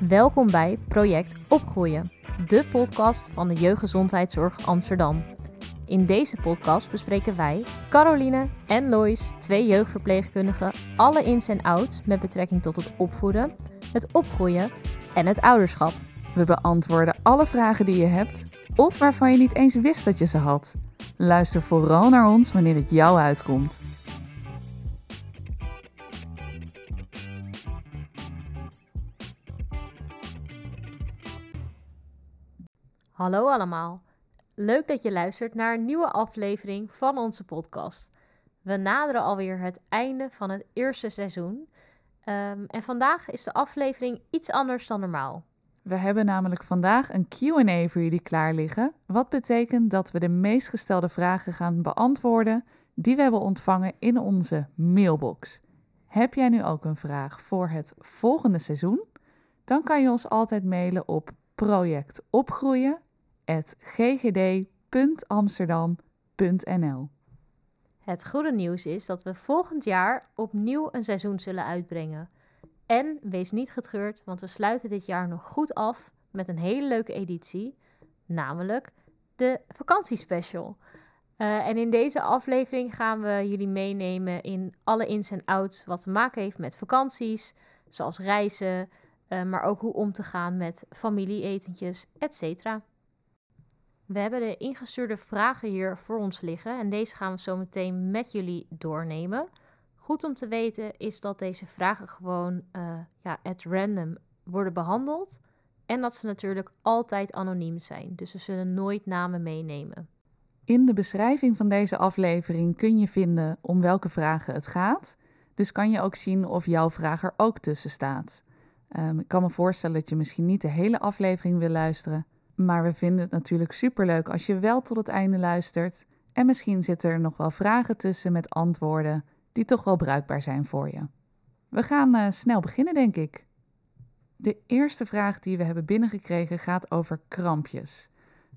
Welkom bij Project Opgroeien, de podcast van de Jeugdgezondheidszorg Amsterdam. In deze podcast bespreken wij, Caroline en Lois, twee jeugdverpleegkundigen, alle ins en outs met betrekking tot het opvoeden, het opgroeien en het ouderschap. We beantwoorden alle vragen die je hebt of waarvan je niet eens wist dat je ze had. Luister vooral naar ons wanneer het jou uitkomt. Hallo allemaal. Leuk dat je luistert naar een nieuwe aflevering van onze podcast. We naderen alweer het einde van het eerste seizoen. Ehm, en vandaag is de aflevering iets anders dan normaal. We hebben namelijk vandaag een QA voor jullie klaar liggen. Wat betekent dat we de meest gestelde vragen gaan beantwoorden die we hebben ontvangen in onze mailbox. Heb jij nu ook een vraag voor het volgende seizoen? Dan kan je ons altijd mailen op projectopgroeien.ggd.amsterdam.nl. Het goede nieuws is dat we volgend jaar opnieuw een seizoen zullen uitbrengen. En wees niet getreurd, want we sluiten dit jaar nog goed af met een hele leuke editie, namelijk de vakantiespecial. Uh, en in deze aflevering gaan we jullie meenemen in alle ins en outs wat te maken heeft met vakanties, zoals reizen, uh, maar ook hoe om te gaan met familieetentjes, etc. We hebben de ingestuurde vragen hier voor ons liggen en deze gaan we zo meteen met jullie doornemen. Goed om te weten is dat deze vragen gewoon uh, ja, at random worden behandeld. En dat ze natuurlijk altijd anoniem zijn. Dus we zullen nooit namen meenemen. In de beschrijving van deze aflevering kun je vinden om welke vragen het gaat. Dus kan je ook zien of jouw vraag er ook tussen staat. Um, ik kan me voorstellen dat je misschien niet de hele aflevering wil luisteren. Maar we vinden het natuurlijk superleuk als je wel tot het einde luistert. En misschien zitten er nog wel vragen tussen met antwoorden die toch wel bruikbaar zijn voor je. We gaan uh, snel beginnen, denk ik. De eerste vraag die we hebben binnengekregen gaat over krampjes.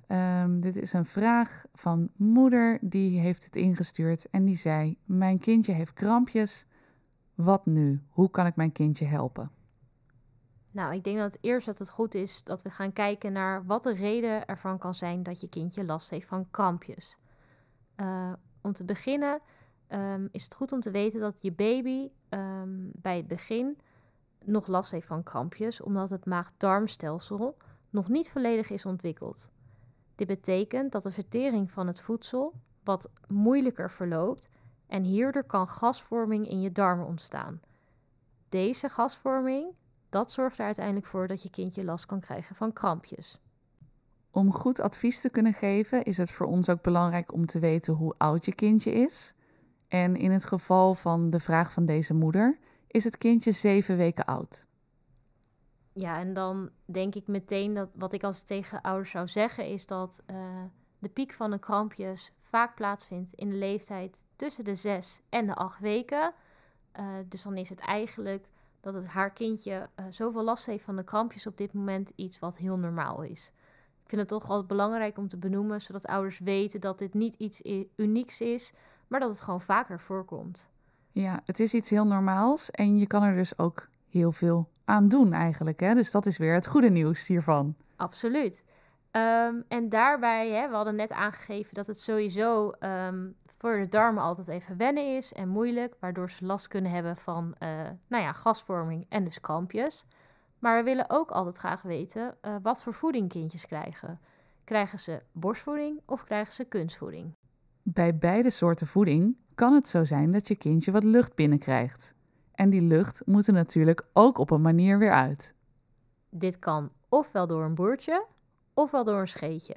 Um, dit is een vraag van moeder die heeft het ingestuurd en die zei: Mijn kindje heeft krampjes. Wat nu? Hoe kan ik mijn kindje helpen? Nou, ik denk dat eerst dat het goed is dat we gaan kijken naar wat de reden ervan kan zijn dat je kindje last heeft van krampjes. Uh, om te beginnen um, is het goed om te weten dat je baby um, bij het begin nog last heeft van krampjes, omdat het maag-darmstelsel nog niet volledig is ontwikkeld. Dit betekent dat de vertering van het voedsel wat moeilijker verloopt en hierdoor kan gasvorming in je darmen ontstaan. Deze gasvorming, dat zorgt er uiteindelijk voor dat je kindje last kan krijgen van krampjes. Om goed advies te kunnen geven is het voor ons ook belangrijk om te weten hoe oud je kindje is. En in het geval van de vraag van deze moeder is het kindje zeven weken oud. Ja, en dan denk ik meteen dat wat ik als tegen ouders zou zeggen is dat uh, de piek van de krampjes vaak plaatsvindt in de leeftijd tussen de zes en de acht weken. Uh, dus dan is het eigenlijk dat het haar kindje uh, zoveel last heeft van de krampjes op dit moment iets wat heel normaal is. Ik vind het toch wel belangrijk om te benoemen, zodat ouders weten dat dit niet iets unieks is, maar dat het gewoon vaker voorkomt. Ja, het is iets heel normaals en je kan er dus ook heel veel aan doen eigenlijk. Hè? Dus dat is weer het goede nieuws hiervan. Absoluut. Um, en daarbij, hè, we hadden net aangegeven dat het sowieso um, voor de darmen altijd even wennen is en moeilijk, waardoor ze last kunnen hebben van uh, nou ja, gasvorming en dus krampjes. Maar we willen ook altijd graag weten uh, wat voor voeding kindjes krijgen. Krijgen ze borstvoeding of krijgen ze kunstvoeding? Bij beide soorten voeding kan het zo zijn dat je kindje wat lucht binnenkrijgt. En die lucht moet er natuurlijk ook op een manier weer uit. Dit kan ofwel door een boertje ofwel door een scheetje.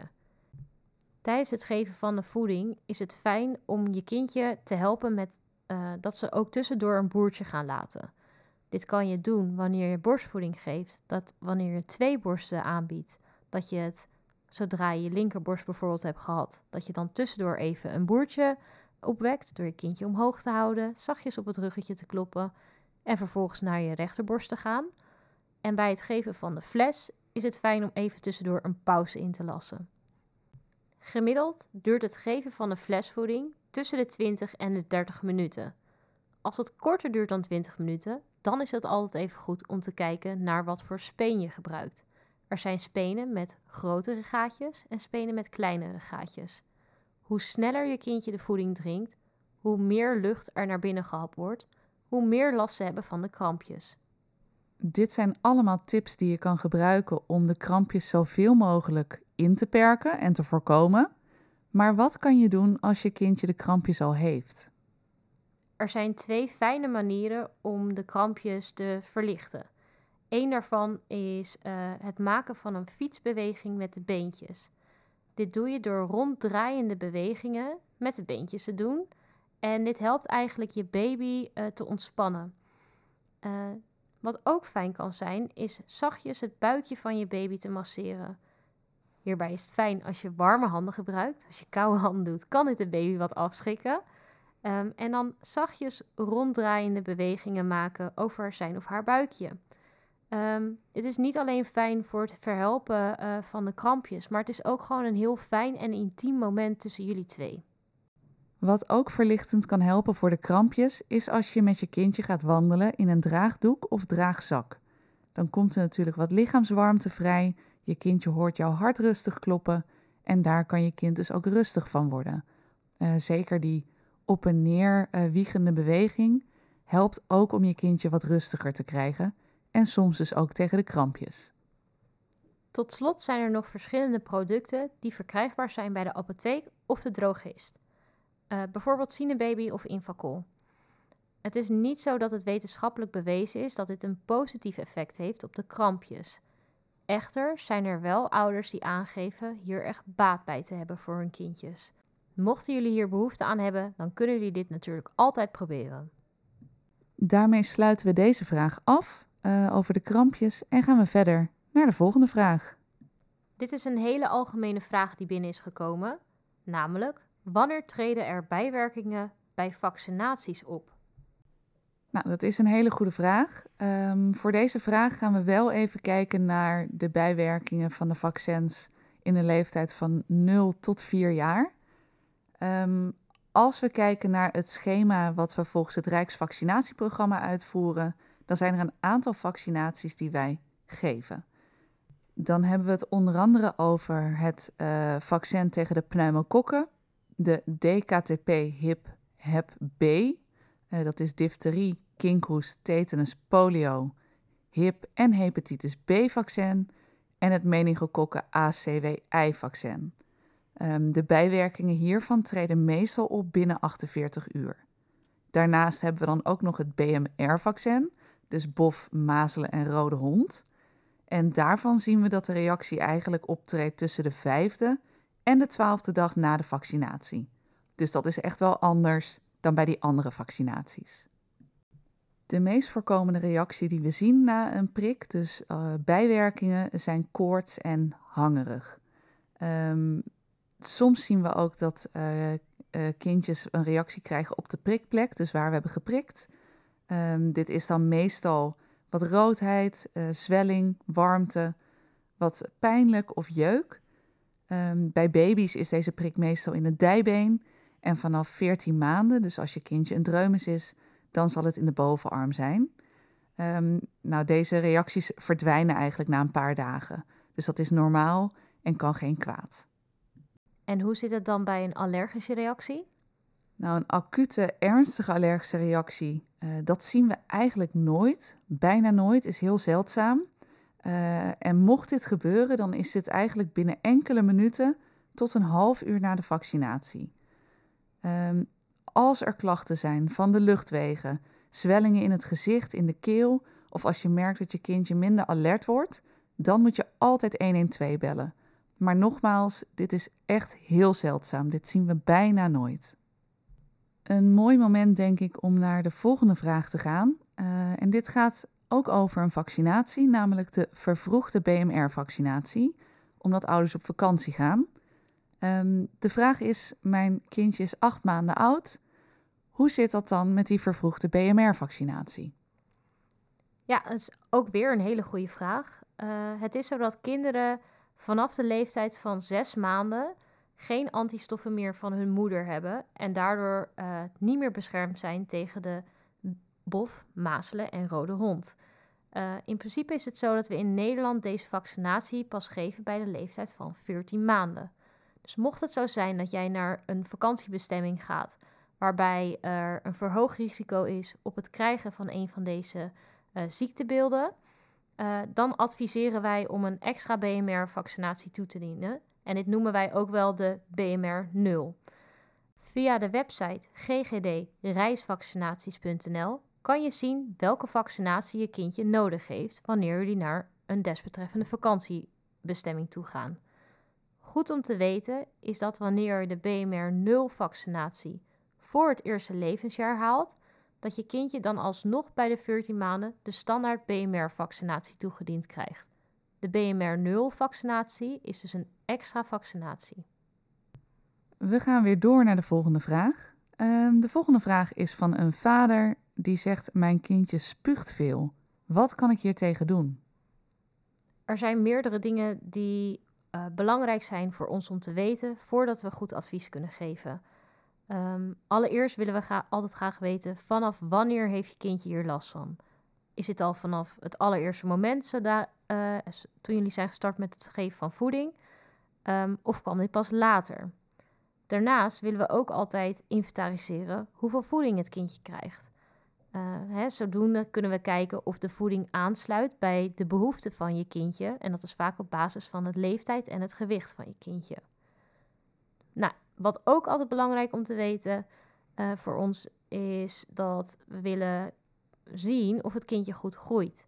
Tijdens het geven van de voeding is het fijn om je kindje te helpen met uh, dat ze ook tussendoor een boertje gaan laten. Dit kan je doen wanneer je borstvoeding geeft, dat wanneer je twee borsten aanbiedt, dat je het zodra je je linkerborst bijvoorbeeld hebt gehad, dat je dan tussendoor even een boertje opwekt door je kindje omhoog te houden, zachtjes op het ruggetje te kloppen en vervolgens naar je rechterborst te gaan. En bij het geven van de fles is het fijn om even tussendoor een pauze in te lassen. Gemiddeld duurt het geven van de flesvoeding tussen de 20 en de 30 minuten. Als het korter duurt dan 20 minuten, dan is het altijd even goed om te kijken naar wat voor speen je gebruikt. Er zijn spenen met grotere gaatjes en spenen met kleinere gaatjes. Hoe sneller je kindje de voeding drinkt, hoe meer lucht er naar binnen gehapt wordt, hoe meer last ze hebben van de krampjes. Dit zijn allemaal tips die je kan gebruiken om de krampjes zoveel mogelijk in te perken en te voorkomen. Maar wat kan je doen als je kindje de krampjes al heeft? Er zijn twee fijne manieren om de krampjes te verlichten. Eén daarvan is uh, het maken van een fietsbeweging met de beentjes. Dit doe je door ronddraaiende bewegingen met de beentjes te doen. En dit helpt eigenlijk je baby uh, te ontspannen. Uh, wat ook fijn kan zijn, is zachtjes het buikje van je baby te masseren. Hierbij is het fijn als je warme handen gebruikt. Als je koude handen doet, kan dit de baby wat afschrikken. Um, en dan zachtjes ronddraaiende bewegingen maken over zijn of haar buikje. Um, het is niet alleen fijn voor het verhelpen uh, van de krampjes, maar het is ook gewoon een heel fijn en intiem moment tussen jullie twee. Wat ook verlichtend kan helpen voor de krampjes, is als je met je kindje gaat wandelen in een draagdoek of draagzak. Dan komt er natuurlijk wat lichaamswarmte vrij, je kindje hoort jouw hart rustig kloppen en daar kan je kind dus ook rustig van worden. Uh, zeker die op en neer uh, wiegende beweging helpt ook om je kindje wat rustiger te krijgen en soms dus ook tegen de krampjes. Tot slot zijn er nog verschillende producten die verkrijgbaar zijn bij de apotheek of de drogist. Uh, bijvoorbeeld Cinebaby of Infacol. Het is niet zo dat het wetenschappelijk bewezen is dat dit een positief effect heeft op de krampjes. Echter zijn er wel ouders die aangeven hier echt baat bij te hebben voor hun kindjes. Mochten jullie hier behoefte aan hebben, dan kunnen jullie dit natuurlijk altijd proberen. Daarmee sluiten we deze vraag af uh, over de krampjes en gaan we verder naar de volgende vraag. Dit is een hele algemene vraag die binnen is gekomen, namelijk wanneer treden er bijwerkingen bij vaccinaties op? Nou, dat is een hele goede vraag. Um, voor deze vraag gaan we wel even kijken naar de bijwerkingen van de vaccins in de leeftijd van 0 tot 4 jaar. Um, als we kijken naar het schema wat we volgens het Rijksvaccinatieprogramma uitvoeren, dan zijn er een aantal vaccinaties die wij geven. Dan hebben we het onder andere over het uh, vaccin tegen de pneumokokken, de DKTP-HIP HEP B, uh, dat is difterie, kinkhoest, tetanus, polio, HIP en hepatitis B-vaccin en het meningokokken ACWI-vaccin. Um, de bijwerkingen hiervan treden meestal op binnen 48 uur. Daarnaast hebben we dan ook nog het BMR-vaccin, dus bof, mazelen en rode hond. En daarvan zien we dat de reactie eigenlijk optreedt tussen de vijfde en de twaalfde dag na de vaccinatie. Dus dat is echt wel anders dan bij die andere vaccinaties. De meest voorkomende reactie die we zien na een prik, dus uh, bijwerkingen, zijn koorts en hangerig. Um, soms zien we ook dat uh, uh, kindjes een reactie krijgen op de prikplek, dus waar we hebben geprikt. Um, dit is dan meestal wat roodheid, zwelling, warmte, wat pijnlijk of jeuk. Um, bij baby's is deze prik meestal in het dijbeen en vanaf 14 maanden, dus als je kindje een dreumes is, dan zal het in de bovenarm zijn. Um, nou, deze reacties verdwijnen eigenlijk na een paar dagen. Dus dat is normaal en kan geen kwaad. En hoe zit het dan bij een allergische reactie? Nou, een acute, ernstige allergische reactie, uh, dat zien we eigenlijk nooit. Bijna nooit, is heel zeldzaam. Uh, en mocht dit gebeuren, dan is dit eigenlijk binnen enkele minuten tot een half uur na de vaccinatie. Um, als er klachten zijn van de luchtwegen, zwellingen in het gezicht, in de keel, of als je merkt dat je kindje minder alert wordt, dan moet je altijd 112 bellen. Maar nogmaals, dit is echt heel zeldzaam. Dit zien we bijna nooit. Een mooi moment, denk ik, om naar de volgende vraag te gaan. Uh, en dit gaat ook over een vaccinatie, namelijk de vervroegde BMR-vaccinatie, omdat ouders op vakantie gaan. Um, de vraag is: Mijn kindje is acht maanden oud. Hoe zit dat dan met die vervroegde BMR-vaccinatie? Ja, dat is ook weer een hele goede vraag. Uh, het is zo dat kinderen vanaf de leeftijd van zes maanden geen antistoffen meer van hun moeder hebben en daardoor uh, niet meer beschermd zijn tegen de bof, mazelen en rode hond. Uh, in principe is het zo dat we in Nederland deze vaccinatie pas geven bij de leeftijd van 14 maanden. Dus mocht het zo zijn dat jij naar een vakantiebestemming gaat waarbij er een verhoogd risico is op het krijgen van een van deze uh, ziektebeelden, uh, dan adviseren wij om een extra BMR-vaccinatie toe te dienen. En dit noemen wij ook wel de BMR 0. Via de website ggdreisvaccinaties.nl kan je zien welke vaccinatie je kindje nodig heeft wanneer jullie naar een desbetreffende vakantiebestemming toe gaan. Goed om te weten is dat wanneer je de BMR 0 vaccinatie voor het eerste levensjaar haalt, dat je kindje dan alsnog bij de 14 maanden de standaard BMR-vaccinatie toegediend krijgt. De BMR 0 vaccinatie is dus een extra vaccinatie. We gaan weer door naar de volgende vraag. Um, de volgende vraag is van een vader die zegt: Mijn kindje spuugt veel. Wat kan ik hier tegen doen? Er zijn meerdere dingen die uh, belangrijk zijn voor ons om te weten voordat we goed advies kunnen geven. Um, allereerst willen we altijd graag weten vanaf wanneer heeft je kindje hier last van? Is het al vanaf het allereerste moment zodat, uh, toen jullie zijn gestart met het geven van voeding? Um, of kwam dit pas later? Daarnaast willen we ook altijd inventariseren hoeveel voeding het kindje krijgt. Uh, hè, zodoende kunnen we kijken of de voeding aansluit bij de behoeften van je kindje. En dat is vaak op basis van het leeftijd en het gewicht van je kindje. Nou, wat ook altijd belangrijk om te weten uh, voor ons is dat we willen zien of het kindje goed groeit.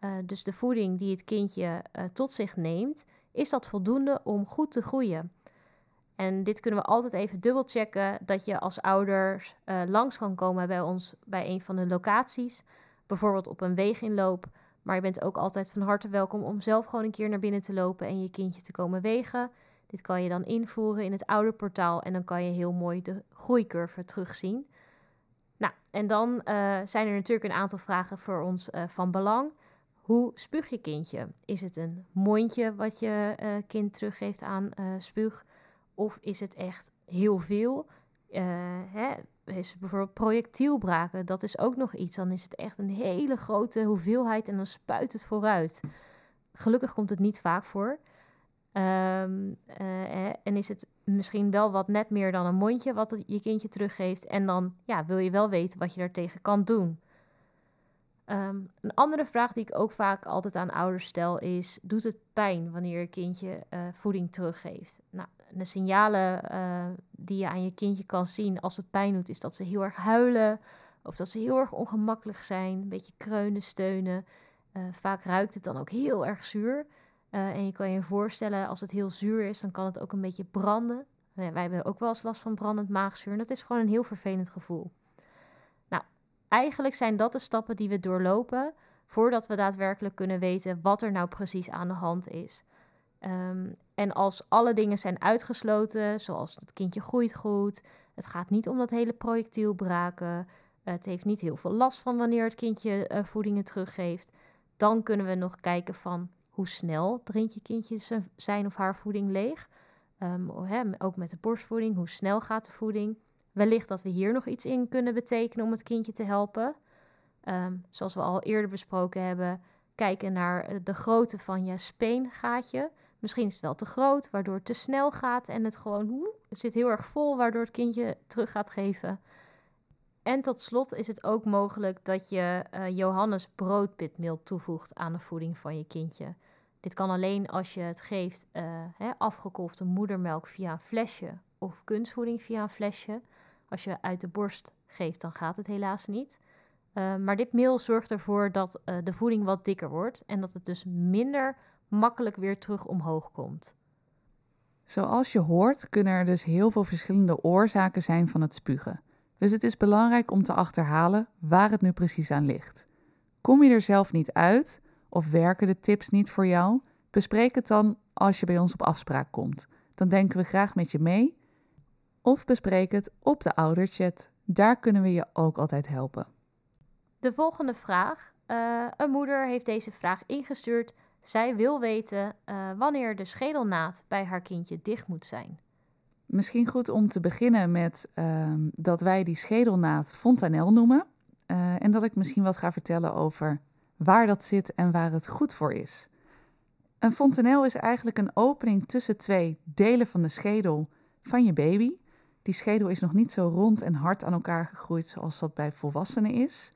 Uh, dus de voeding die het kindje tot zich neemt, is dat voldoende om goed te groeien? En dit kunnen we altijd even dubbelchecken dat je als ouder uh, langs kan komen bij ons bij een van de locaties. Bijvoorbeeld op een weeginloop. Maar je bent ook altijd van harte welkom om zelf gewoon een keer naar binnen te lopen en je kindje te komen wegen. Dit kan je dan invoeren in het ouderportaal en dan kan je heel mooi de groeicurve terugzien. Nou, en dan uh, zijn er natuurlijk een aantal vragen voor ons uh, van belang. Hoe spuug je kindje? Is het een mondje wat je kind teruggeeft aan spuug? Of is het echt heel veel? Uh, hè, is bijvoorbeeld projectielbraken, dat is ook nog iets. Dan is het echt een hele grote hoeveelheid en dan spuit het vooruit. Gelukkig komt het niet vaak voor. Um, uh, en is het misschien wel wat net meer dan een mondje wat je kindje teruggeeft. En dan ja, wil je wel weten wat je daartegen kan doen. Um, een andere vraag die ik ook vaak altijd aan ouders stel is: doet het pijn wanneer je kindje uh, voeding teruggeeft? Nou, de signalen uh, die je aan je kindje kan zien als het pijn doet, is dat ze heel erg huilen of dat ze heel erg ongemakkelijk zijn, een beetje kreunen, steunen. Uh, vaak ruikt het dan ook heel erg zuur. en je kan je voorstellen, als het heel zuur is, dan kan het ook een beetje branden. wij hebben ook wel eens last van brandend maagzuur en dat is gewoon een heel vervelend gevoel. Eigenlijk zijn dat de stappen die we doorlopen voordat we daadwerkelijk kunnen weten wat er nou precies aan de hand is. Um, en als alle dingen zijn uitgesloten, zoals het kindje groeit goed, het gaat niet om dat hele projectiel braken, het heeft niet heel veel last van wanneer het kindje uh, voedingen teruggeeft, dan kunnen we nog kijken van hoe snel drinkt je kindje zijn of haar voeding leeg. Um, ook met de borstvoeding, hoe snel gaat de voeding? Wellicht dat we hier nog iets in kunnen betekenen om het kindje te helpen. Um, zoals we al eerder besproken hebben, kijken naar eh, de grootte van je speengaatje. Misschien is het wel te groot, waardoor het te snel gaat en het gewoon het zit heel erg vol, waardoor het kindje terug gaat geven. En tot slot is het ook mogelijk dat je uh, Johannes broodpitmeel toevoegt aan de voeding van je kindje. Dit kan alleen als je het geeft uh, moedermelk via een flesje of kunstvoeding via een flesje. Als je uit de borst geeft, dan gaat het helaas niet. Uh, maar dit meel zorgt ervoor dat de voeding wat dikker wordt en dat het dus minder makkelijk weer terug omhoog komt. Zoals je hoort, kunnen er dus heel veel verschillende oorzaken zijn van het spugen. Dus het is belangrijk om te achterhalen waar het nu precies aan ligt. Kom je er zelf niet uit of werken de tips niet voor jou? Bespreek het dan als je bij ons op afspraak komt. Dan denken we graag met je mee of bespreek het op de ouderchat. Daar kunnen we je ook altijd helpen. De volgende vraag. Uh, een moeder heeft deze vraag ingestuurd. Zij wil weten uh, wanneer de schedelnaad bij haar kindje dicht moet zijn. Misschien goed om te beginnen met uh, dat wij die schedelnaad fontanel noemen. en dat ik misschien wat ga vertellen over waar dat zit en waar het goed voor is. Een fontanel is eigenlijk een opening tussen twee delen van de schedel van je baby. Die schedel is nog niet zo rond en hard aan elkaar gegroeid zoals dat bij volwassenen is.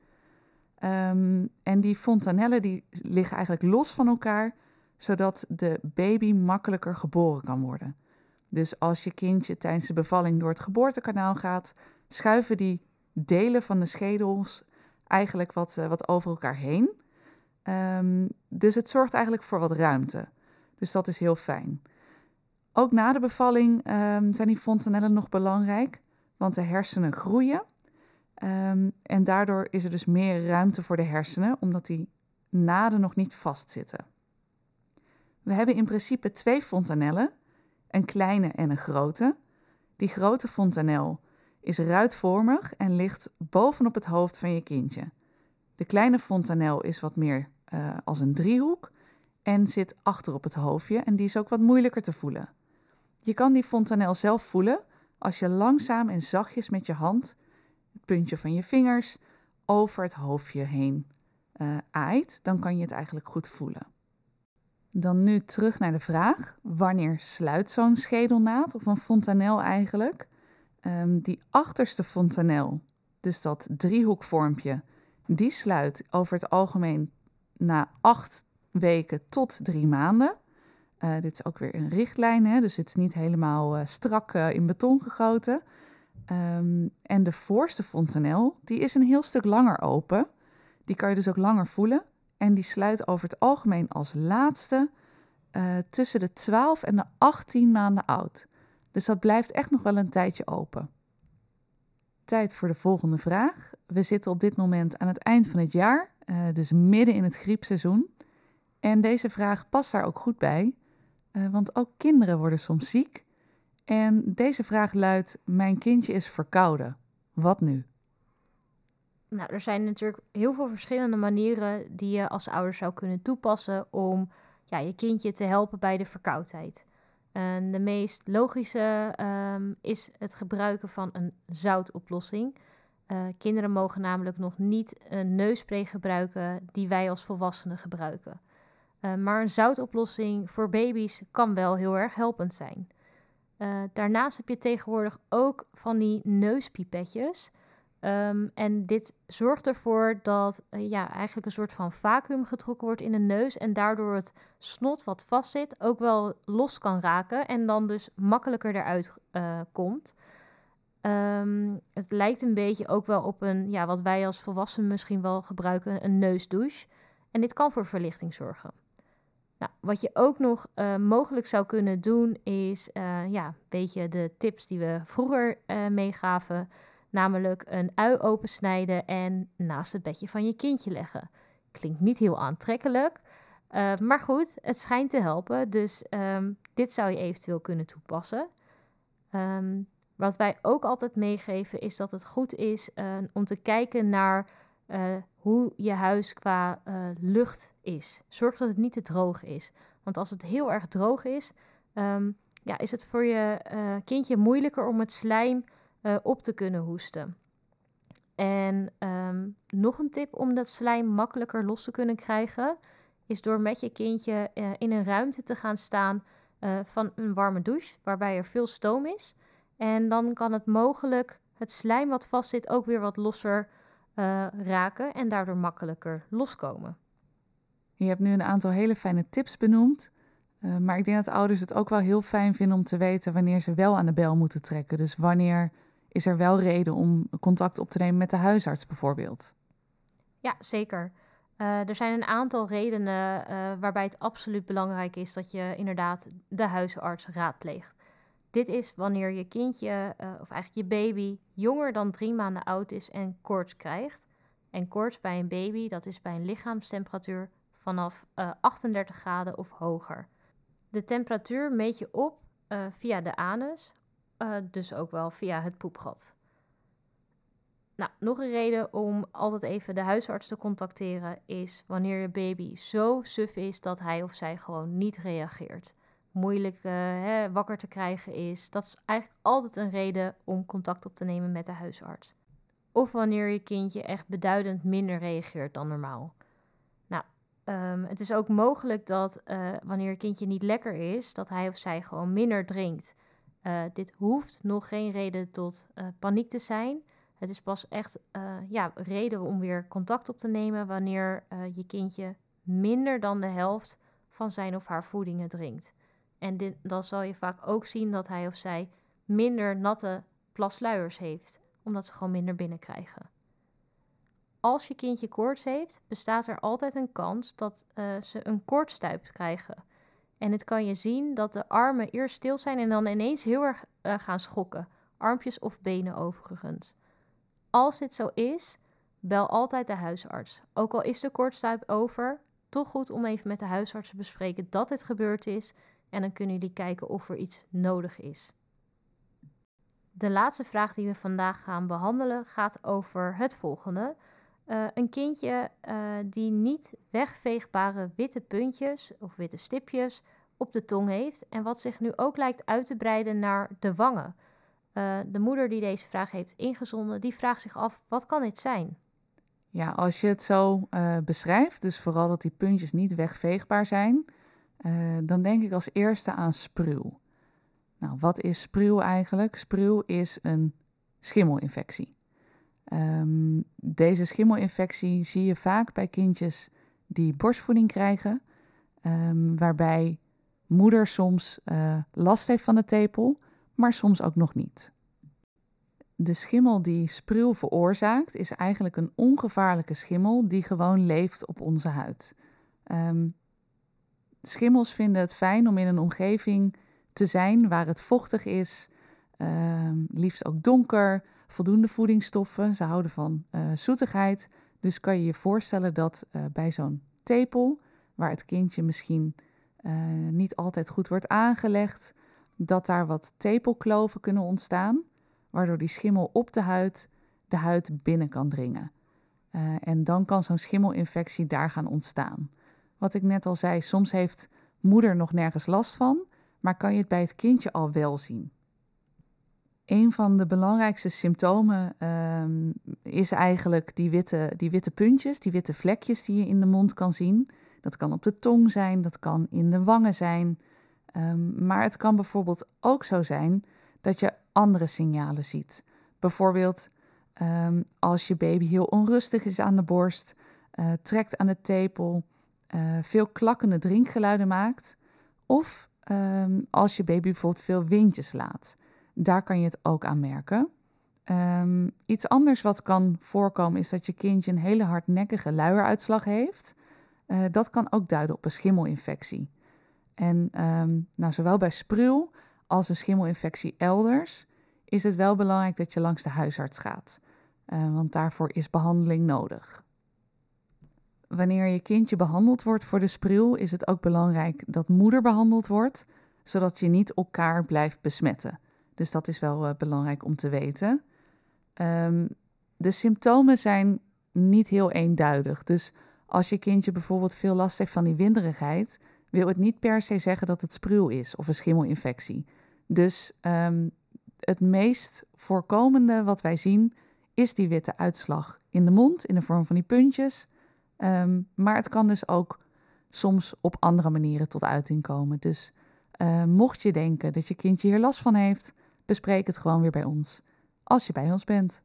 Ehm, en die fontanellen die liggen eigenlijk los van elkaar, zodat de baby makkelijker geboren kan worden. Dus als je kindje tijdens de bevalling door het geboortekanaal gaat, schuiven die delen van de schedels eigenlijk wat, uh, wat over elkaar heen. Um, dus het zorgt eigenlijk voor wat ruimte. Dus dat is heel fijn. Ook na de bevalling um, zijn die fontanellen nog belangrijk, want de hersenen groeien. Um, en daardoor is er dus meer ruimte voor de hersenen, omdat die naden nog niet vastzitten. We hebben in principe twee fontanellen, een kleine en een grote. Die grote fontanel is ruitvormig en ligt bovenop het hoofd van je kindje. De kleine fontanel is wat meer uh, als een driehoek en zit achter op het hoofdje en die is ook wat moeilijker te voelen. Je kan die fontanel zelf voelen als je langzaam en zachtjes met je hand, het puntje van je vingers, over het hoofdje heen uh, aait, dan kan je het eigenlijk goed voelen. Dan nu terug naar de vraag: wanneer sluit zo'n schedelnaad of een fontanel eigenlijk? Um, die achterste fontanel, dus dat driehoekvormpje, die sluit over het algemeen na acht weken tot drie maanden. Uh, dit is ook weer een richtlijn, hè, dus het is niet helemaal uh, strak in beton gegoten. Um, en de voorste fontanel, die is een heel stuk langer open. Die kan je dus ook langer voelen. En die sluit over het algemeen als laatste tussen de 12 en de 18 maanden oud. Dus dat blijft echt nog wel een tijdje open. Tijd voor de volgende vraag. We zitten op dit moment aan het eind van het jaar, dus midden in het griepseizoen. En deze vraag past daar ook goed bij, uh, want ook kinderen worden soms ziek. En deze vraag luidt: Mijn kindje is verkouden. Wat nu? Nou, er zijn natuurlijk heel veel verschillende manieren die je als ouder zou kunnen toepassen om ja, je kindje te helpen bij de verkoudheid. En de meest logische um, is het gebruiken van een zoutoplossing. Uh, kinderen mogen namelijk nog niet een neusspray gebruiken die wij als volwassenen gebruiken. Uh, maar een zoutoplossing voor baby's kan wel heel erg helpend zijn. Uh, daarnaast heb je tegenwoordig ook van die neuspipetjes. Um, en dit zorgt ervoor dat uh, ja, eigenlijk een soort van vacuüm getrokken wordt in de neus. En daardoor het snot wat vastzit ook wel los kan raken. En dan dus makkelijker eruit komt. Um, het lijkt een beetje ook wel op een, ja, wat wij als volwassenen misschien wel gebruiken, een neusdouche. En dit kan voor verlichting zorgen. Nou, wat je ook nog uh, mogelijk zou kunnen doen is, uh, ja, een beetje de tips die we vroeger uh, meegaven. Namelijk een ui opensnijden en naast het bedje van je kindje leggen. Klinkt niet heel aantrekkelijk, maar goed, het schijnt te helpen. Dus um, dit zou je eventueel kunnen toepassen. Um, wat wij ook altijd meegeven is dat het goed is om te kijken naar hoe je huis qua uh, lucht is. Zorg dat het niet te droog is. Want als het heel erg droog is, um, ja, is het voor je uh, kindje moeilijker om het slijm op te kunnen hoesten. En um, nog een tip om dat slijm makkelijker los te kunnen krijgen, is door met je kindje in een ruimte te gaan staan van een warme douche, waarbij er veel stoom is. En dan kan het mogelijk het slijm wat vastzit ook weer wat losser uh, raken en daardoor makkelijker loskomen. Je hebt nu een aantal hele fijne tips benoemd. Uh, maar ik denk dat ouders het ook wel heel fijn vinden om te weten wanneer ze wel aan de bel moeten trekken. Dus wanneer is er wel reden om contact op te nemen met de huisarts bijvoorbeeld? Ja, zeker. Uh, er zijn een aantal redenen waarbij het absoluut belangrijk is dat je inderdaad de huisarts raadpleegt. Dit is wanneer je kindje, uh, of eigenlijk je baby, jonger dan drie maanden oud is en koorts krijgt. En koorts bij een baby, dat is bij een lichaamstemperatuur vanaf uh, 38 graden of hoger. De temperatuur meet je op uh, via de anus, dus ook wel via het poepgat. Nou, nog een reden om altijd even de huisarts te contacteren is wanneer je baby zo suf is dat hij of zij gewoon niet reageert moeilijk uh, hè, wakker te krijgen is. Dat is eigenlijk altijd een reden om contact op te nemen met de huisarts. of wanneer je kindje echt beduidend minder reageert dan normaal. Nou, ehm, het is ook mogelijk dat eh, wanneer je kindje niet lekker is, dat hij of zij gewoon minder drinkt. Uh, dit hoeft nog geen reden tot paniek te zijn. Het is pas echt ja, reden om weer contact op te nemen wanneer je kindje minder dan de helft van zijn of haar voedingen drinkt. En dan zal je vaak ook zien dat hij of zij minder natte plasluiers heeft, omdat ze gewoon minder binnenkrijgen. Als je kindje koorts heeft, bestaat er altijd een kans dat uh, ze een koortstuip krijgen. En het kan je zien dat de armen eerst stil zijn en dan ineens heel erg uh, gaan schokken. Armpjes of benen overigens. Als dit zo is, bel altijd de huisarts. Ook al is de koortstuip over, toch goed om even met de huisarts te bespreken dat dit gebeurd is. En dan kunnen jullie kijken of er iets nodig is. De laatste vraag die we vandaag gaan behandelen gaat over het volgende. Uh, een kindje uh, die niet wegveegbare witte puntjes of witte stipjes op de tong heeft en wat zich nu ook lijkt uit te breiden naar de wangen. Uh, de moeder die deze vraag heeft ingezonden, die vraagt zich af, wat kan dit zijn? Ja, als je het zo beschrijft, dus vooral dat die puntjes niet wegveegbaar zijn, dan denk ik als eerste aan spruw. Nou, wat is spruw eigenlijk? Spruw is een schimmelinfectie. Um, deze schimmelinfectie zie je vaak bij kindjes die borstvoeding krijgen, um, waarbij moeder soms uh, last heeft van de tepel, maar soms ook nog niet. De schimmel die spruw veroorzaakt is eigenlijk een ongevaarlijke schimmel die gewoon leeft op onze huid. Um, schimmels vinden het fijn om in een omgeving te zijn waar het vochtig is, uh, liefst ook donker, voldoende voedingsstoffen. Ze houden van uh, zoetigheid. Dus kan je je voorstellen dat uh, bij zo'n tepel, waar het kindje misschien eh, niet altijd goed wordt aangelegd, dat daar wat tepelkloven kunnen ontstaan, waardoor die schimmel op de huid de huid binnen kan dringen. en dan kan zo'n schimmelinfectie daar gaan ontstaan. Wat ik net al zei, soms heeft moeder nog nergens last van, maar kan je het bij het kindje al wel zien. Een van de belangrijkste symptomen um, is eigenlijk die witte, die witte puntjes, die witte vlekjes die je in de mond kan zien. Dat kan op de tong zijn, dat kan in de wangen zijn. Um, maar het kan bijvoorbeeld ook zo zijn dat je andere signalen ziet. Bijvoorbeeld um, als je baby heel onrustig is aan de borst, uh, trekt aan de tepel, uh, veel klakkende drinkgeluiden maakt. Of um, als je baby bijvoorbeeld veel windjes laat. Daar kan je het ook aan merken. Um, iets anders wat kan voorkomen is dat je kindje een hele hardnekkige luieruitslag heeft. Uh, dat kan ook duiden op een schimmelinfectie. En um, nou, zowel bij spruw als een schimmelinfectie elders is het wel belangrijk dat je langs de huisarts gaat. Uh, want daarvoor is behandeling nodig. Wanneer je kindje behandeld wordt voor de spruw, is het ook belangrijk dat moeder behandeld wordt, zodat je niet elkaar blijft besmetten. Dus dat is wel uh, belangrijk om te weten. Um, de symptomen zijn niet heel eenduidig. Dus als je kindje bijvoorbeeld veel last heeft van die winderigheid, wil het niet per se zeggen dat het spruw is of een schimmelinfectie. Dus um, het meest voorkomende wat wij zien is die witte uitslag in de mond in de vorm van die puntjes. Um, maar het kan dus ook soms op andere manieren tot uiting komen. Dus uh, mocht je denken dat je kindje hier last van heeft, bespreek het gewoon weer bij ons. Als je bij ons bent.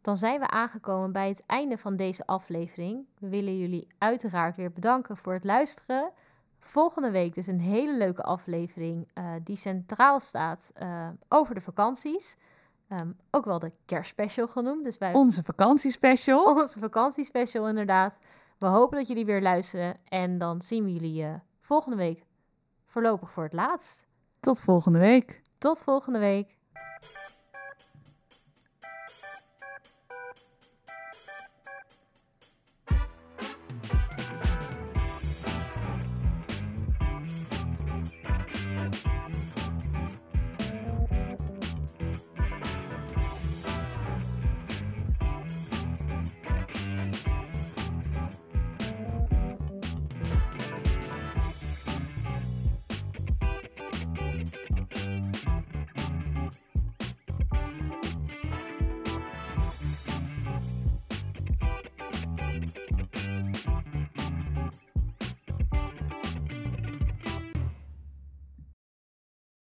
Dan zijn we aangekomen bij het einde van deze aflevering. We willen jullie uiteraard weer bedanken voor het luisteren. Volgende week dus een hele leuke aflevering uh, die centraal staat uh, over de vakanties. Um, ook wel de kerstspecial genoemd. Dus wij... Onze vakantiespecial. Onze vakantiespecial, inderdaad. We hopen dat jullie weer luisteren. En dan zien we jullie uh, volgende week voorlopig voor het laatst. Tot volgende week. Tot volgende week.